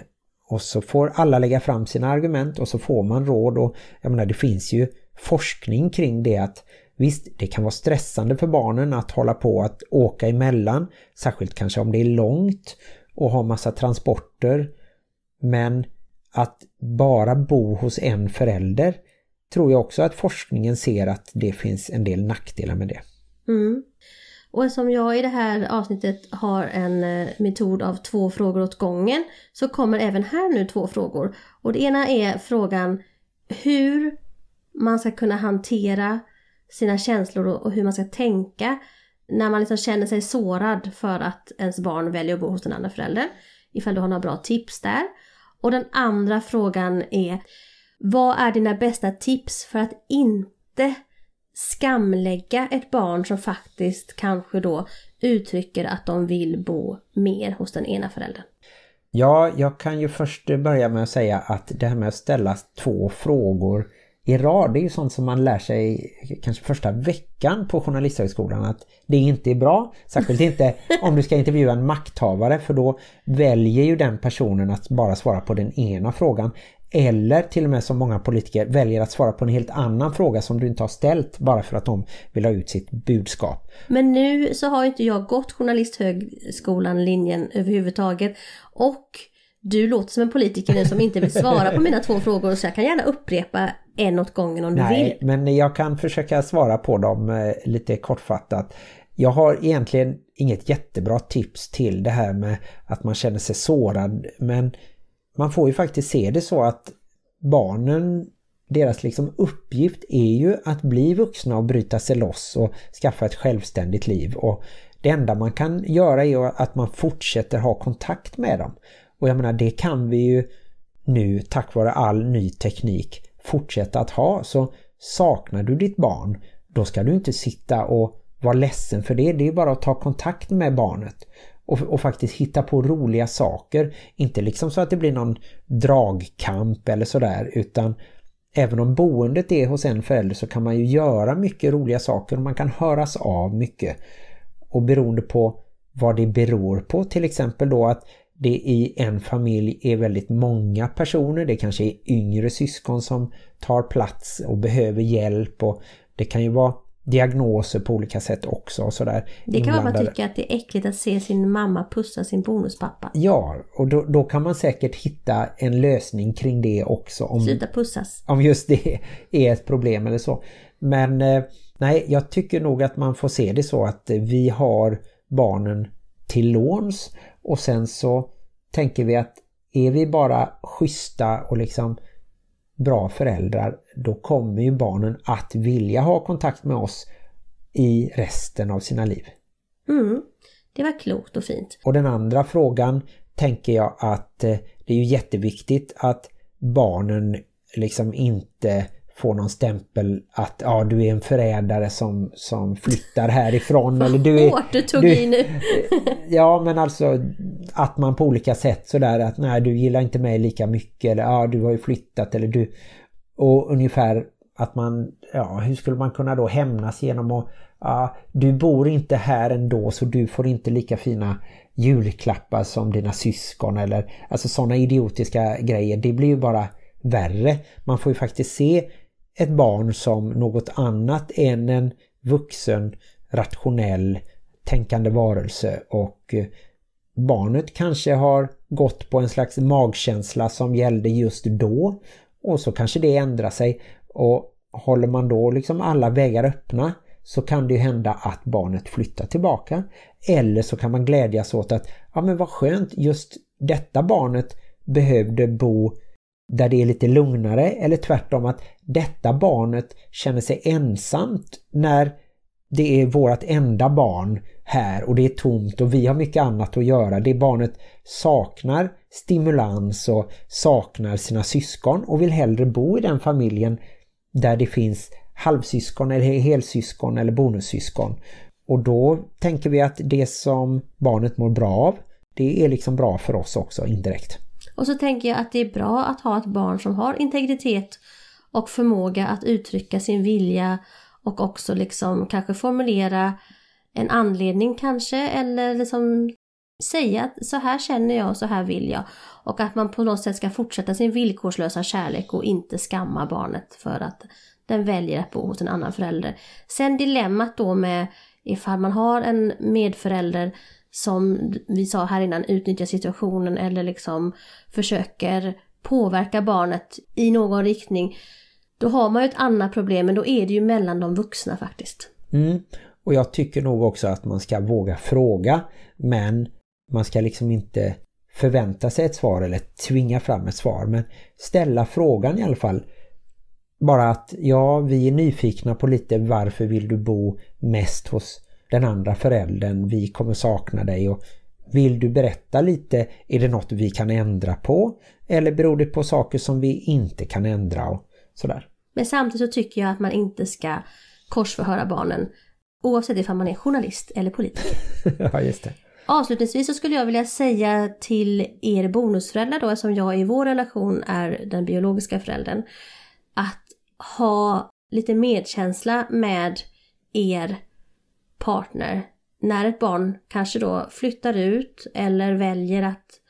och så får alla lägga fram sina argument och så får man råd och jag menar det finns ju forskning kring det att visst det kan vara stressande för barnen att hålla på att åka emellan särskilt kanske om det är långt och ha massa transporter men att bara bo hos en förälder tror jag också att forskningen ser att det finns en del nackdelar med det. Mm. Och eftersom jag i det här avsnittet har en eh, metod av två frågor åt gången så kommer även här nu två frågor. Och det ena är frågan hur man ska kunna hantera sina känslor och hur man ska tänka när man liksom känner sig sårad för att ens barn väljer att bo hos den andra föräldern. Ifall du har några bra tips där. Och den andra frågan är vad är dina bästa tips för att inte skamlägga ett barn som faktiskt kanske då uttrycker att de vill bo mer hos den ena föräldern? Ja, jag kan ju först börja med att säga att det här med att ställa två frågor i rad, det är ju sånt som man lär sig kanske första veckan på journalisthögskolan att det inte är bra. Särskilt inte om du ska intervjua en makthavare för då väljer ju den personen att bara svara på den ena frågan. Eller till och med som många politiker väljer att svara på en helt annan fråga som du inte har ställt bara för att de vill ha ut sitt budskap. Men nu så har inte jag gått journalisthögskolan linjen överhuvudtaget och du låter som en politiker nu som inte vill svara på mina två frågor så jag kan gärna upprepa en åt gången om Nej, du vill. men jag kan försöka svara på dem eh, lite kortfattat. Jag har egentligen inget jättebra tips till det här med att man känner sig sårad men man får ju faktiskt se det så att barnen deras liksom uppgift är ju att bli vuxna och bryta sig loss och skaffa ett självständigt liv och det enda man kan göra är att man fortsätter ha kontakt med dem. Och jag menar det kan vi ju nu tack vare all ny teknik fortsätta att ha. Så saknar du ditt barn då ska du inte sitta och vara ledsen för det. Det är bara att ta kontakt med barnet och, och, faktiskt hitta på roliga saker. Inte liksom så att det blir någon dragkamp eller sådär utan även om boendet är hos en förälder så kan man ju göra mycket roliga saker och man kan höras av mycket. Och beroende på vad det beror på till exempel då att det i en familj är väldigt många personer. Det kanske är yngre syskon som tar plats och behöver hjälp och det kan ju vara diagnoser på olika sätt också. Och sådär det kan man tycker att det är äckligt att se sin mamma pussa sin bonuspappa. Ja, och då, då, kan man säkert hitta en lösning kring det också. Om, Sluta pussas. Om just det är ett problem eller så. Men eh, nej, jag tycker nog att man får se det så att vi har barnen till låns och sen så tänker vi att är vi bara schyssta och liksom bra föräldrar då kommer ju barnen att vilja ha kontakt med oss i resten av sina liv. Mm, det var klokt och fint. Och den andra frågan tänker jag att eh, det är ju jätteviktigt att barnen liksom inte får någon stämpel att ja, du är en förrädare som, som flyttar härifrån. eller du är, hårt du tog du, i nu. ja, men alltså att man på olika sätt sådär att nej, du gillar inte mig lika mycket eller ja, du har ju flyttat eller du och ungefär att man, ja, hur skulle man kunna då hämnas genom att ja, du bor inte här ändå så du får inte lika fina julklappar som dina syskon eller alltså sådana idiotiska grejer. Det blir ju bara värre. Man får ju faktiskt se ett barn som något annat än en vuxen, rationell, tänkande varelse. Och eh, barnet kanske har gått på en slags magkänsla som gällde just då. Och så kanske det ändrar sig. Och håller man då liksom alla vägar öppna så kan det ju hända att barnet flyttar tillbaka. Eller så kan man glädjas åt att ja men vad skönt just detta barnet behövde bo där det är lite lugnare eller tvärtom att detta barnet känner sig ensamt när det är vårt enda barn här och det är tomt och vi har mycket annat att göra. Det barnet saknar stimulans och saknar sina syskon och vill hellre bo i den familjen där det finns halvsyskon eller helsyskon eller bonussyskon. Och då tänker vi att det som barnet mår bra av, det är liksom bra för oss också indirekt. Och så tänker jag att det är bra att ha ett barn som har integritet och förmåga att uttrycka sin vilja och också liksom kanske formulera en anledning kanske eller liksom säga att så här känner jag och så här vill jag. Och att man på något sätt ska fortsätta sin villkorslösa kärlek och inte skamma barnet för att den väljer att bo hos en annan förälder. Sen dilemmat då med ifall man har en medförälder som vi sa här innan utnyttjar situationen eller liksom försöker påverka barnet i någon riktning. Då har man ju ett annat problem men då är det ju mellan de vuxna faktiskt. Mm. Och jag tycker nog också att man ska våga fråga men man ska liksom inte förvänta sig ett svar eller tvinga fram ett svar men ställa frågan i alla fall. Bara att ja, vi är nyfikna på lite varför vill du bo mest hos den andra föräldern, vi kommer sakna dig och vill du berätta lite, är det något vi kan ändra på? Eller beror det på saker som vi inte kan ändra och sådär? Men samtidigt så tycker jag att man inte ska korsförhöra barnen oavsett om man är journalist eller politiker. ja, just det. Avslutningsvis så skulle jag vilja säga till er bonusföräldrar då, som jag i vår relation är den biologiska föräldern, att ha lite medkänsla med er partner när ett barn kanske då flyttar ut eller väljer att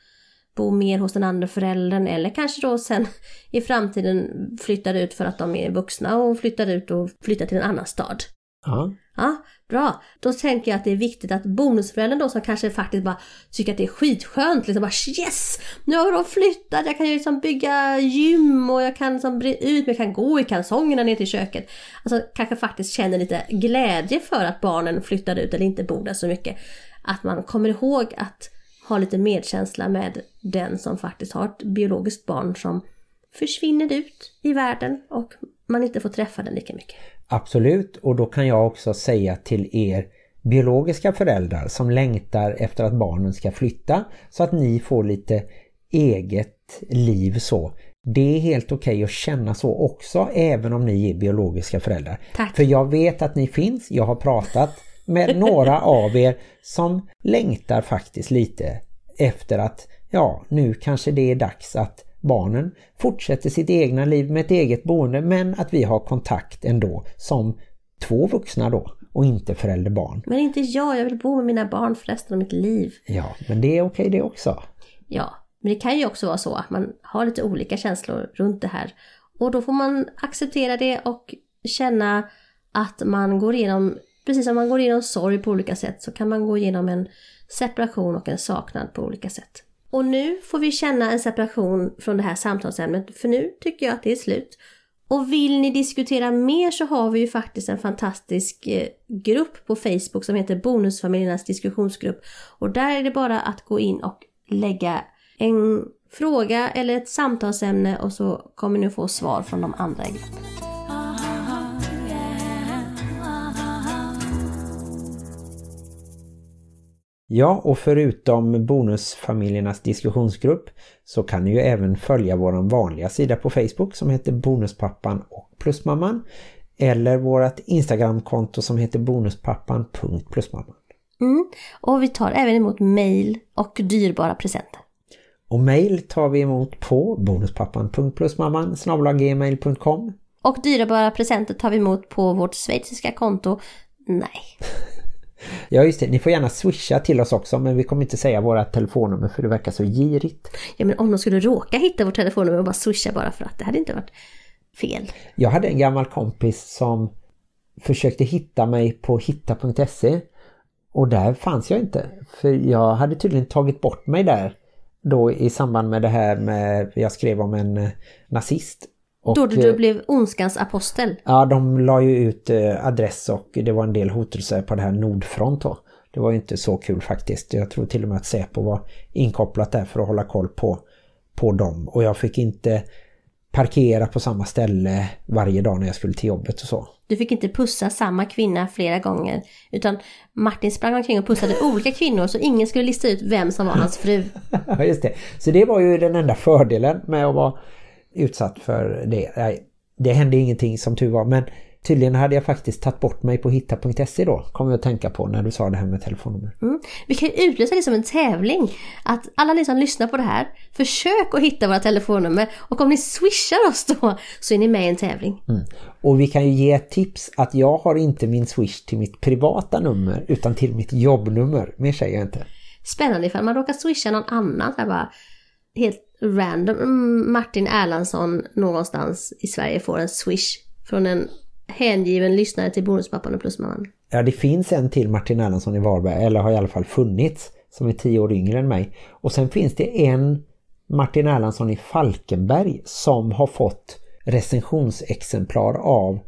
bo mer hos den andra föräldern eller kanske då sen i framtiden flyttar ut för att de är vuxna och flyttar ut och flyttar till en annan stad. Ja. Ja, bra. Då tänker jag att det är viktigt att bonusföräldern då som kanske faktiskt bara tycker att det är skitskönt, liksom bara yes! Nu har de flyttat, jag kan ju liksom bygga gym och jag kan liksom bre ut, jag kan gå i kalsongerna ner till köket. Alltså kanske faktiskt känner lite glädje för att barnen flyttar ut eller inte bor där så mycket. Att man kommer ihåg att ha lite medkänsla med den som faktiskt har ett biologiskt barn som försvinner ut i världen och man inte får träffa den lika mycket. Absolut, och då kan jag också säga till er biologiska föräldrar som längtar efter att barnen ska flytta så att ni får lite eget liv så. Det är helt okej okay att känna så också även om ni är biologiska föräldrar. Tack. För jag vet att ni finns, jag har pratat med några av er som längtar faktiskt lite efter att ja, nu kanske det är dags att barnen fortsätter sitt egna liv med ett eget boende men att vi har kontakt ändå som två vuxna då och inte förälder-barn. Men inte jag, jag vill bo med mina barn för resten av mitt liv. Ja, men det är okej det också. Ja, men det kan ju också vara så att man har lite olika känslor runt det här. Och då får man acceptera det och känna att man går igenom, precis som man går igenom sorg på olika sätt så kan man gå igenom en separation och en saknad på olika sätt. Och nu får vi känna en separation från det här samtalsämnet för nu tycker jag att det är slut. Och vill ni diskutera mer så har vi ju faktiskt en fantastisk eh, grupp på Facebook som heter Bonusfamiljernas diskussionsgrupp. Och där är det bara att gå in och lägga en fråga eller ett samtalsämne och så kommer ni få svar från de andra i gruppen. Ja, och förutom bonusfamiljernas diskussionsgrupp så kan ni ju även följa vår vanliga sida på Facebook som heter Bonuspappan och Plusmamman eller vårt Instagramkonto som heter bonuspappan.plusmamman. Mm. Och vi tar även emot mail och dyrbara presenter. Och mail tar vi emot på bonuspappan.plusmamman Och dyrbara presenter tar vi emot på vårt schweiziska konto. Nej. Ja just det, ni får gärna swisha till oss också men vi kommer inte säga våra telefonnummer för det verkar så girigt. Ja men om de skulle råka hitta vårt telefonnummer och bara swisha bara för att det hade inte varit fel. Jag hade en gammal kompis som försökte hitta mig på hitta.se och där fanns jag inte. För jag hade tydligen tagit bort mig där då i samband med det här med jag skrev om en eh, nazist och, Då du, du eh, blev ondskans apostel? Ja, de la ju ut eh, adress och det var en del hotelser på det här Nordfront då. Det var ju inte så kul faktiskt. Jag tror till och med att Säpo var inkopplat där för att hålla koll på, på dem. Och jag fick inte parkera på samma ställe varje dag när jag skulle till jobbet och så. Du fick inte pussa samma kvinna flera gånger utan Martin sprang omkring och pussade olika kvinnor så ingen skulle lista ut vem som var hans fru. Ja just det. Så det var ju den enda fördelen med att vara utsatt för det. Det hände ingenting som tur var men tydligen hade jag faktiskt tagit bort mig på hitta.se då. Kommer jag att tänka på när du sa det här med telefonnummer. Mm. Vi kan ju utlysa det som en tävling. Att alla ni som lyssnar på det här, försök att hitta våra telefonnummer. Och om ni swishar oss då så är ni med i en tävling. Mm. Och vi kan ju ge tips att jag har inte min swish till mitt privata nummer utan till mitt jobbnummer. Mer säger jag inte. Spännande ifall man råkar swisha någon annan. Så här bara, helt random. Mm, Martin Erlandsson någonstans i Sverige får en swish från en hängiven lyssnare till Bonuspappan och Plusmamman. Ja, det finns en till Martin Erlandsson i Varberg, eller har i alla fall funnits, som är tio år yngre än mig. Och sen finns det en Martin Erlandsson i Falkenberg som har fått recensionsexemplar av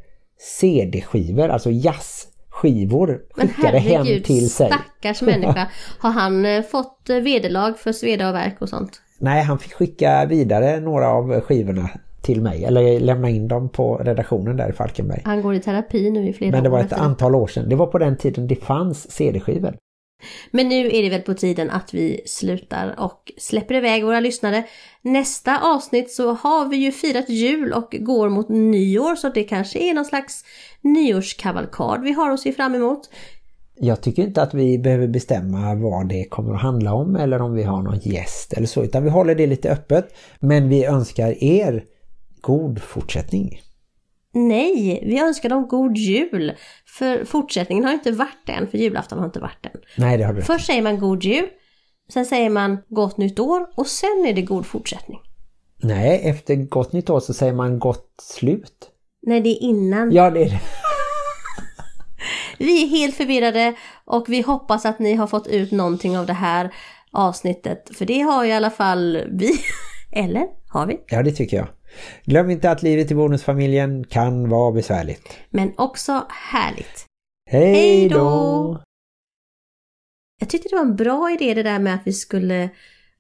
CD-skivor, alltså jazzskivor skickade hem till sig. stackars människa. Har han eh, fått eh, vederlag för sveda och verk och sånt? Nej, han fick skicka vidare några av skivorna till mig. Eller lämna in dem på redaktionen där i Falkenberg. Han går i terapi nu i flera år. Men det var ett antal år sedan. Det var på den tiden det fanns CD-skivor. Men nu är det väl på tiden att vi slutar och släpper iväg våra lyssnare. Nästa avsnitt så har vi ju firat jul och går mot nyår så det kanske är någon slags nyårskavalkad vi har att se fram emot. Jag tycker inte att vi behöver bestämma vad det kommer att handla om eller om vi har någon gäst eller så utan vi håller det lite öppet. Men vi önskar er god fortsättning. Nej, vi önskar dem god jul. För fortsättningen har inte varit än, för julafton har inte varit än. Nej, det har du Först säger man god jul, sen säger man gott nytt år och sen är det god fortsättning. Nej, efter gott nytt år så säger man gott slut. Nej, det är innan. Ja, det är det. Vi är helt förvirrade och vi hoppas att ni har fått ut någonting av det här avsnittet. För det har i alla fall vi. Eller? Har vi? Ja, det tycker jag. Glöm inte att livet i bonusfamiljen kan vara besvärligt. Men också härligt. Hej då! Jag tyckte det var en bra idé det där med att vi skulle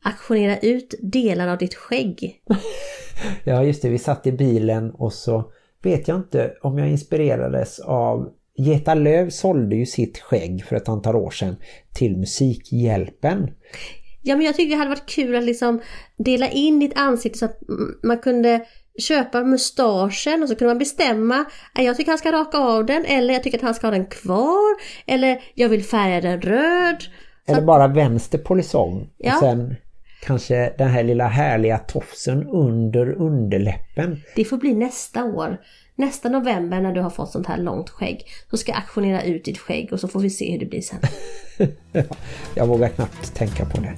aktionera ut delar av ditt skägg. ja just det, vi satt i bilen och så vet jag inte om jag inspirerades av Geta Löv sålde ju sitt skägg för ett antal år sedan till Musikhjälpen. Ja men jag tycker det hade varit kul att liksom dela in ditt ansikte så att man kunde köpa mustaschen och så kunde man bestämma jag tycker han ska raka av den eller jag tycker att han ska ha den kvar eller jag vill färga den röd. Eller bara vänster polisong ja. och sen kanske den här lilla härliga tofsen under underläppen. Det får bli nästa år. Nästa november när du har fått sånt här långt skägg så ska jag aktionera ut ditt skägg och så får vi se hur det blir sen. jag vågar knappt tänka på det.